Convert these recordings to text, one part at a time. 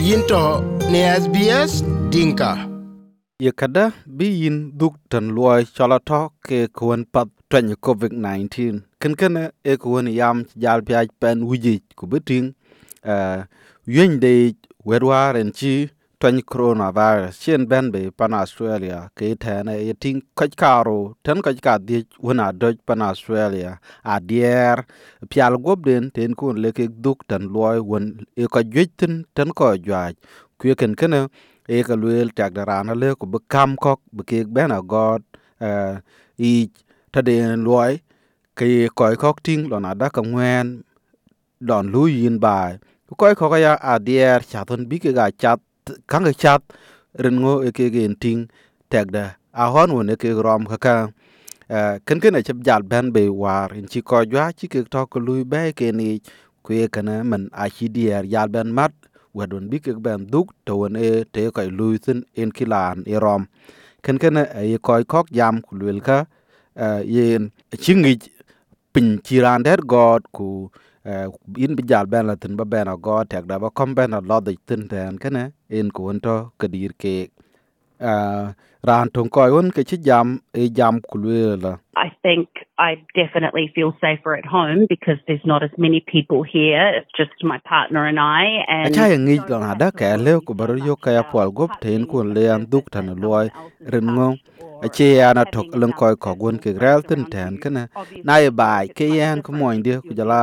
yinto ne SBS Dinka. Yekada bi yin duk tan luoi chola ke kuan pat twen covid 19 ken e kuan yam jal pya pen wujij kubiting. uh eh, Yuen de werwar en chi twen coronavirus. Chen ben be pan australia ke ta na ye ting kaj karo tan kaj ka di wana doj pan australia a dier pyal gob den ten kun le ke duk tan luoi won e ko jwitin tan ko jwaj ku ken ken e ka luel tak da rana le ko be Cam kok be ke ben a god uh, i ta loài. Loy ke koy kok ting lon ada ka ngwen don lu yin bai coi koy ko ya a dier cha ton bi ke ga chat kanga chat ren ngo e ke gen ting tak da. A hon won e ke rom ka ka. Ken ken a chap jal ben be war in chi ko jwa chi ke to ko lu be ke ni ku ye kana man a chi dier jal ben mat wadon bi ke ben duk to won e te ko e lui sin en kilan e rom. Ken ken e ko kok jam ku lul ka eh, yen chingi pin chiran der god ku in bi jal ben la tin ba ben a god tek da ba kom ben lo de tin ten ken en ku won to kadir ke ran ton ko won ke chi jam e jam ku la I think I definitely feel safer at home because there's not as many people here. It's just my partner and I. And acha yang ngi don ada ka le ku bar yo ka ya pol gop ten ku le an duk tan loy ren ngo ache ya na tok leng koy ko gun ke rel tin ten kana na ye bai ke yan ko moy de ku jala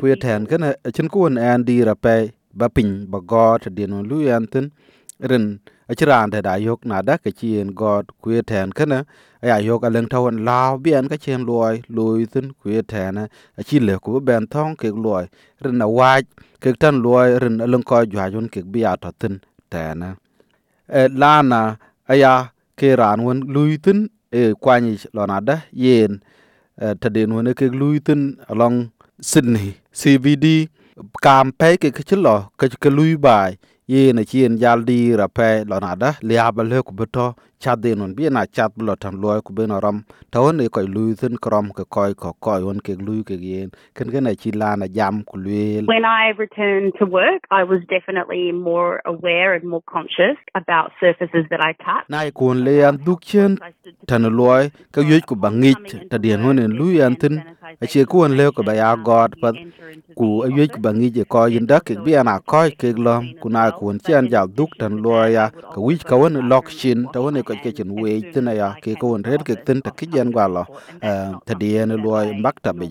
ku ye ten kana chin ku an di ra pe ba pin ba go de no lu yan tin ren achiran da yok na da ke chien god ku ye ten kana ya yok a leng tawon law bien ka chen loy loy tin ku ye ten a chi le ku ben thong ke loy rin na waj ke tan loy rin a leng ko jwa jun ke bi ya to tin ten e lana aya ke ran won luitin e kwani lonada yen taden won ke luitin along sydney cbd kam pe ke ke chilo ke ke lui bai yen a chien jal di ra pe lona da lia ba le ku beto chat den won bi na chat blo tan loy ku ben ram ta won e ko lui tin krom ke koy ko koy won ke lui ke yen ken ken a chi lana jam ku luel when I returned to work, I was definitely more aware and more conscious about surfaces that I touch. na i kun le an duk chen tan loy ka yoj ku bangich ta dien hon en lui an tin a che ku an le ko ba ya god pa ku a yoj ku bangich ko yin dak bi ana ko ke lom ku na ku an chen ja duk tan loy ya ka wich ka won lok chin ta won ko ke chen we tin ya ke ko won red ke tin ta ki jen gwa lo ta dien loy mbak ta bi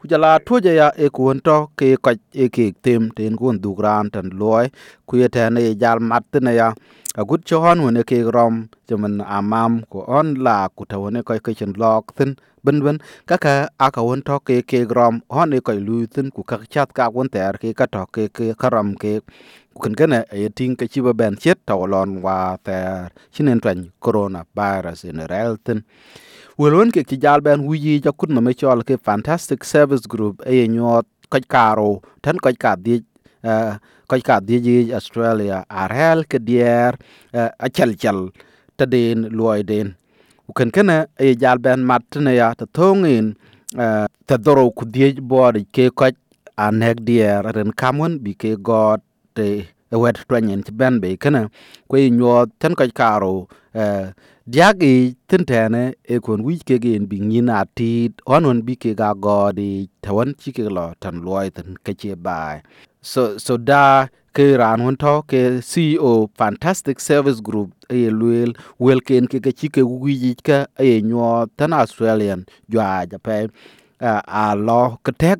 ku jala toje ya e ku won to ke ko e ke tem ten ku an duk ran tan loy. Ku ye ta ne jal mat tin ya a gut cho hon wone ke rom jaman amam ko on la ku ta wone ko ke chen lok thin bin bin ka ka a ka won to ke ke rom hon e ko lu thin ku ka chat ka won ter ke ka to ke ke karam ke ku ken ken e ting ke chi ba ben chet ta lon wa ter chinen twan corona virus in rel thin wel won ke ti jal ben wuyi ja kun me chol ke fantastic service group e nyot ko karo tan ko ka di koc ka dhic yic australia ar hɛɛl ke diɛɛr acɛlcɛl te deen luɔi deen uken kene ye jal bɛn mat tene ya te thööŋ in te dhorou ku dhiec bɔɔdic ke kɔc anɛk diɛɛr ren kam wen bi ke gɔɔd te ewɛt tuanyin ci bɛn bi kene kue ye nyuɔɔth ten kɔc kaarou diak yic thin tɛɛne e kuon wic kek yen bi nyin atiit ɣɔn wen bi kek a gɔɔd yic te wen ci kek lɔ tɛn luɔi thin kecie baai so so da ke ran won to ke CEO fantastic service group e luel wel ken ke ke chi ke wij ka e nyo tan australian, jwa ja pe a lo ke tek,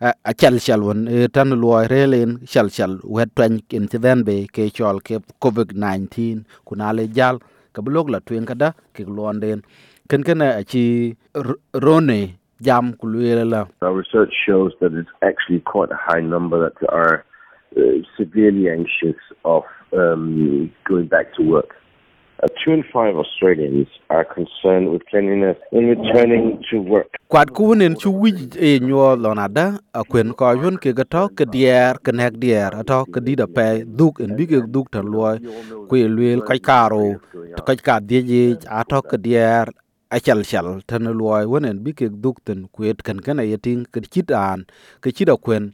a chal chal won e tan loy relen chal chal wet twen ken ti ben be ke chol ke covid 19 kunale jal ka blog la twen kada ke londen ken ken a chi rone jam ku Our research shows that it's actually quite a high number that are uh, severely anxious of um, going back to work. Uh, two in five Australians are concerned with cleanliness in returning to work. kwat ku nen chu wij e nyo lonada a kwen ko yun ke ga to ke dier ke nek dier a to ke di da pe duk en bi ke duk tan loy ku e luel kai karo kai ka a to ke dier a chal chal tan loy wonen bi ke duk tan ku et kan kan ye ke chit an ke chit a kwen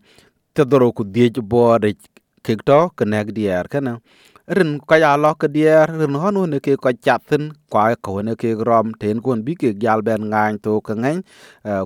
te doro ku die bo de kek to kenek dier kana. Rin ka ya lo ke dier rin honu ne ke ko chatin kwa ko ne ke rom, ten kon bi ke gal ben ngan to ka ngan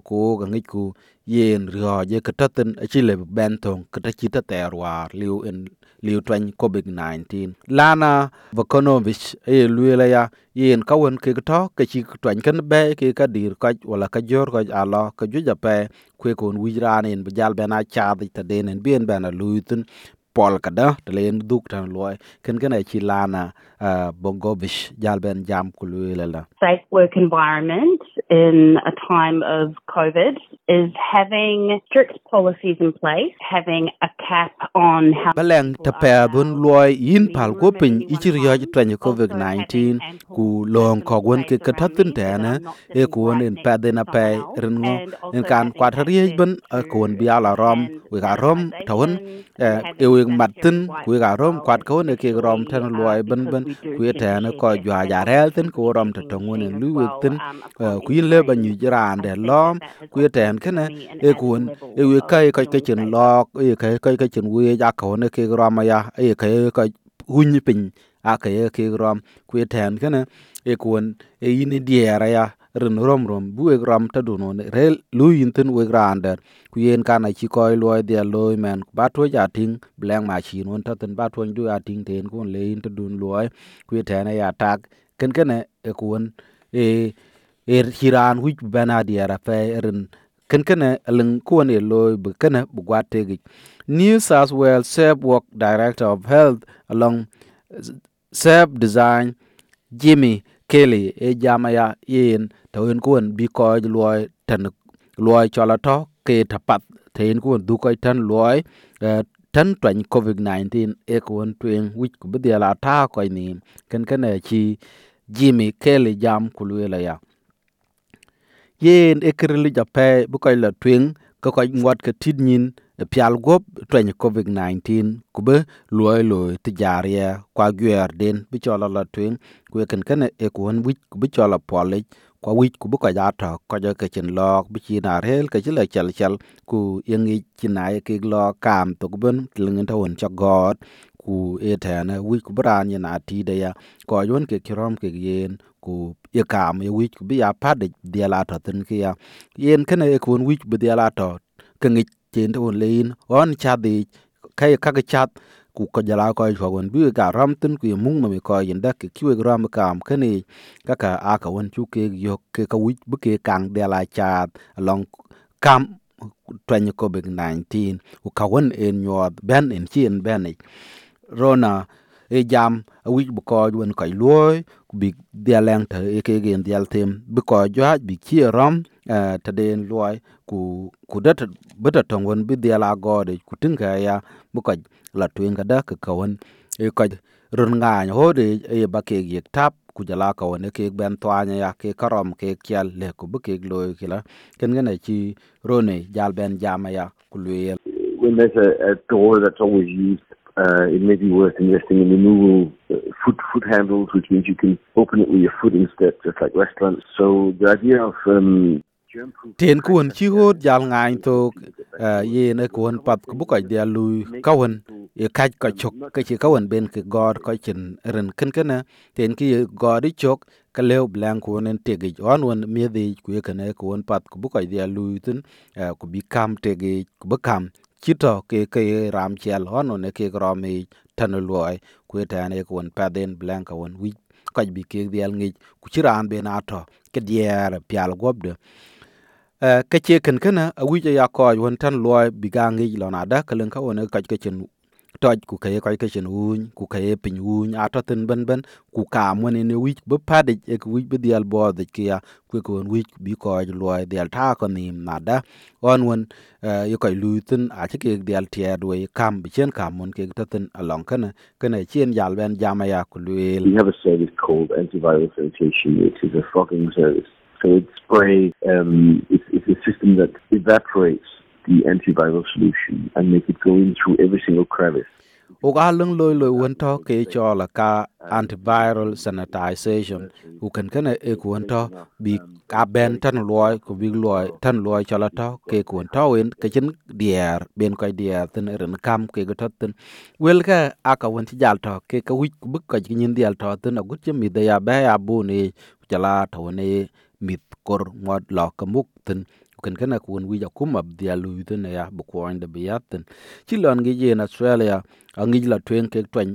ko eh, ngi ku yen rio je ke tatin a chile ben tong ke ta chi ta war liu in liu twen covid 19 lana vakonovich e luela ya yen ka won ke to ke chi twen kan be ke ka dir ka wala ka jor ka alo ka ju ja pe kwe kon wijran en bejal ben a cha ta den en bien ben a luitin pol kada te len duk tan loy. Ken ken chi lana uh, bongovish jal jam ku luela site work environment in a time of COVID is having strict policies in place, having a cap on how baleng te pe bun loy yin pal ko pin ichir yo twen covid 19 ku long ko gon ke ka tatin te na e ku won en pe de na pe ren ngo en kan kwat rie ben ku won bi ala rom we ga rom tawon e we matin ku ga rom kwat ko ne ke rom tan loy ben ben ku te na ko jwa ja rel tin ku rom te to ngon en lu we tin ku yin le ba nyu jiran de lom กูแตนแค่นะเอ้กุนเอวเคยก็ก็จนลอกเอเคยก็ก็จนเวยากเขาเนี่ยเคยรอมายาเอเคยก็หุ่นปิงอาเคยเคยรอมกูแทนแค่นะเอ้กุนเอยินเดียระไรอะรินรอมรอมบุเอกรามตะดูนนเรลุยินทนเวกรานเดคุเยนการนาชิคอยลอยเดียลอยแมนบาทัวยาทิงแบลงมาชีนวนทัดตันบาทัวยดูอาทิงเทนกุนเลนทัดดูนลอยคุยแทนไอ้ยาทักกันกันเนเอควนเอ er hiran wi bana diera pe ren ken ken eh, leng ku ne loy bu ken bu gwa te gi New South Wales sep Work Director of Health along sep Design Jimmy Kelly eh, e jama ya yen to en kuon bi ko loy tan eh, loy chola to ke tapat te en kuon du ko tan loy tan twan covid 19 e kuon twen wich ku bi la ta ko ni. Ken ken chi Jimmy Kelly jam ku ya yen e kirli jape bu koy la twing ko koy ngot ke tid nyin e pial gop e twen covid 19 kube loy loy ti jaria kwa gwer den, bi chola la twing ku e ken ken e kuon wich ku bi chola polic kwa wich ku bu ko ja ko jo ke chin lok, bi chi na rel ke chile chal chal. Ku yengi china ye ke lo kam to ku ben ta won cha god ku e tane wich ku bran ye na ti de ya. Ko yon ke kirom ke yen ku ye kam ye wich ku bi ya pade dia la to tin ki ya. Yen ken e kun wich bi dia la to ke ngi chen to lein on cha di kai ka ke chat ku ko jala ko ko won bi ga ram tin ku mung no mi ko yinda ki kiwe ram kam kene ka ka a ka won chu ke yo ke ka wich bu ke kang de la chat long kam twenye covid 19 ku ka won en nyod ben en chien ben rona e jam, a wich bu ko won ko loy ku bi dia leng te e ke gen dial tem bu ko jwa bi chi ram ta den loy ku ku dat bata tong won bi dia la gode ku tin ka ya bu ko la tuen ka da ka kawon e ko run nga ho de e ba ke yek tap ku jala ka won ke ben twanya ya ke karom ke kyal le ku bu ke loy kila ken ngene chi rone jal ben jama ya ku luyel when there's a, a door that's always used uh, it may be worth investing in removable uh, foot foot handles, which means you can open it with your foot instead, just like restaurants. So the idea of um, ten kuon chi hot jal ngain to ye ne kuon pat ku buka dia lui kawen ye kaj ka chok ka chi kawen ben ke god ka chin ren ken ken ten ki god i chok ka leo blank kuon en tege on won mi de ku ye ken kuon pat ku buka dia lui tin ku bi kam tege ku bi kam chito ke ke ram chel on ne ke ram e tan loy ku ta ne cái pa den blank won wi kaj bi ke dial ngi ku chi ran be na to. Ke dier pial gob de. Eh, uh, ka ce kan kana a wija ya ko won tan loy biga ngi lo na da. Kalen ka wona ka cái chen toj ku ka ka ka chen un ku ka e pin un a to tin ben ben ku ka mo ne ne wich bu pade e ku wich bu dial bo de ki ya ku ko won wich bi ko loy dial ta ko ni na da on won uh, yo ka lu tin a che ke dial tie do kam bi chen kam mon ke ta tin along kana kana chen jal ben jama ya ku lu we have a service called antiviral sanitation which is a fogging service So it spray. Um, it's, it's a system that evaporates the antiviral solution and make it go in through every single crevice. o ga lung loy loy won to ke cho la ka antiviral sanitization. U kan kana e ku won to bi ka ben tan loy ku bi loy tan loy cho la to ke ku won to wen ke chin dier ben ko dier ten ren kam ke ga to ten wel ka aka won jal to ke ka wich ku buk ka nyin dial to ten agut che mi da ya ba ya bu ni jala to ne mit kor ngod lo ka muk ten kan kana kun wi ja kuma dia lu ten ya bu ko inde bi yaten ci lon gi je in australia angi la twen eh, ke twen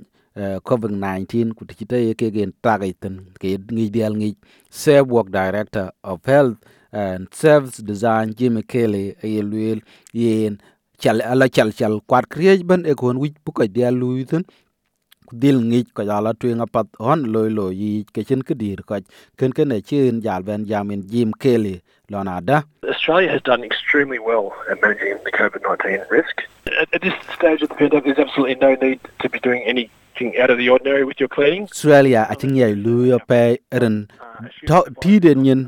covid 19 ku ti te ke gen tagaiten ke ngi dial ngi save work director of health and service design, jimmy kelly, ye luel yen chal, ala chal chal kwat kriej ben e kon wi bu ko dial lu ten dil ngic ko jala twenga pat hon loy lo yi ke chen ke dir ko ken ken e chen jal ben jamin jim kelly lona da Australia has done extremely well at managing the COVID 19 risk. At, at this stage of the pandemic, there's absolutely no need to be doing anything out of the ordinary with your cleaning. australia a chin yai lu yo pe ren to ti den yin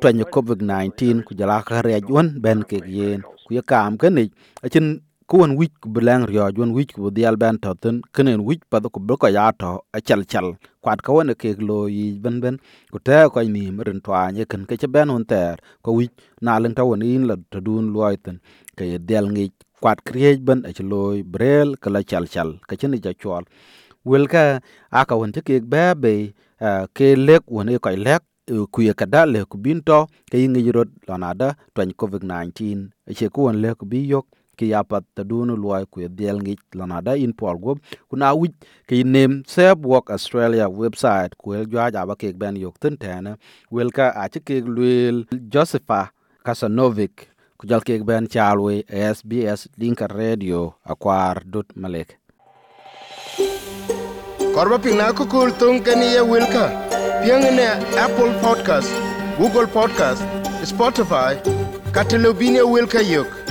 twanya covid 19 ku jala ka re won ben ke yen ku ya kam ken ni a chin kuon wic ku bi leŋ riɔɔc wen wic ku dial ben to ten kenen wic pa ku bi kɔc ya to a chal chal. Kwat ka wen ekek loo yic ben ku tɛɛ kɔc niim meren tuaany nye ke ci bɛn wen thɛɛr kɔ wic naaliŋ tɔ wen yin la to luɔi thin. Ke ye dhiɛl ŋic kuat keriec ben aci looi bereel ke la chal ke ka chen ja chwal aka wen ci ke be bei ke lek wen e kɔc lɛk e ku ye kada le ku bin to ke yingi rot lonada twan covid 19 e che ku won le ku bi yok. Ki yapat ta dunu luai ku diel ngi lanada in pol go kuna wi ki nem save work australia website ku el jwa ja ba ke ben yok tin tena. Wel ka a ti ke luel josepha kasanovic ku jal ke ben chalwe sbs linka radio akwar dot malek. Korba pina ko kul tung kani ye wilka piang ne apple podcast google podcast spotify katelobine wilka yok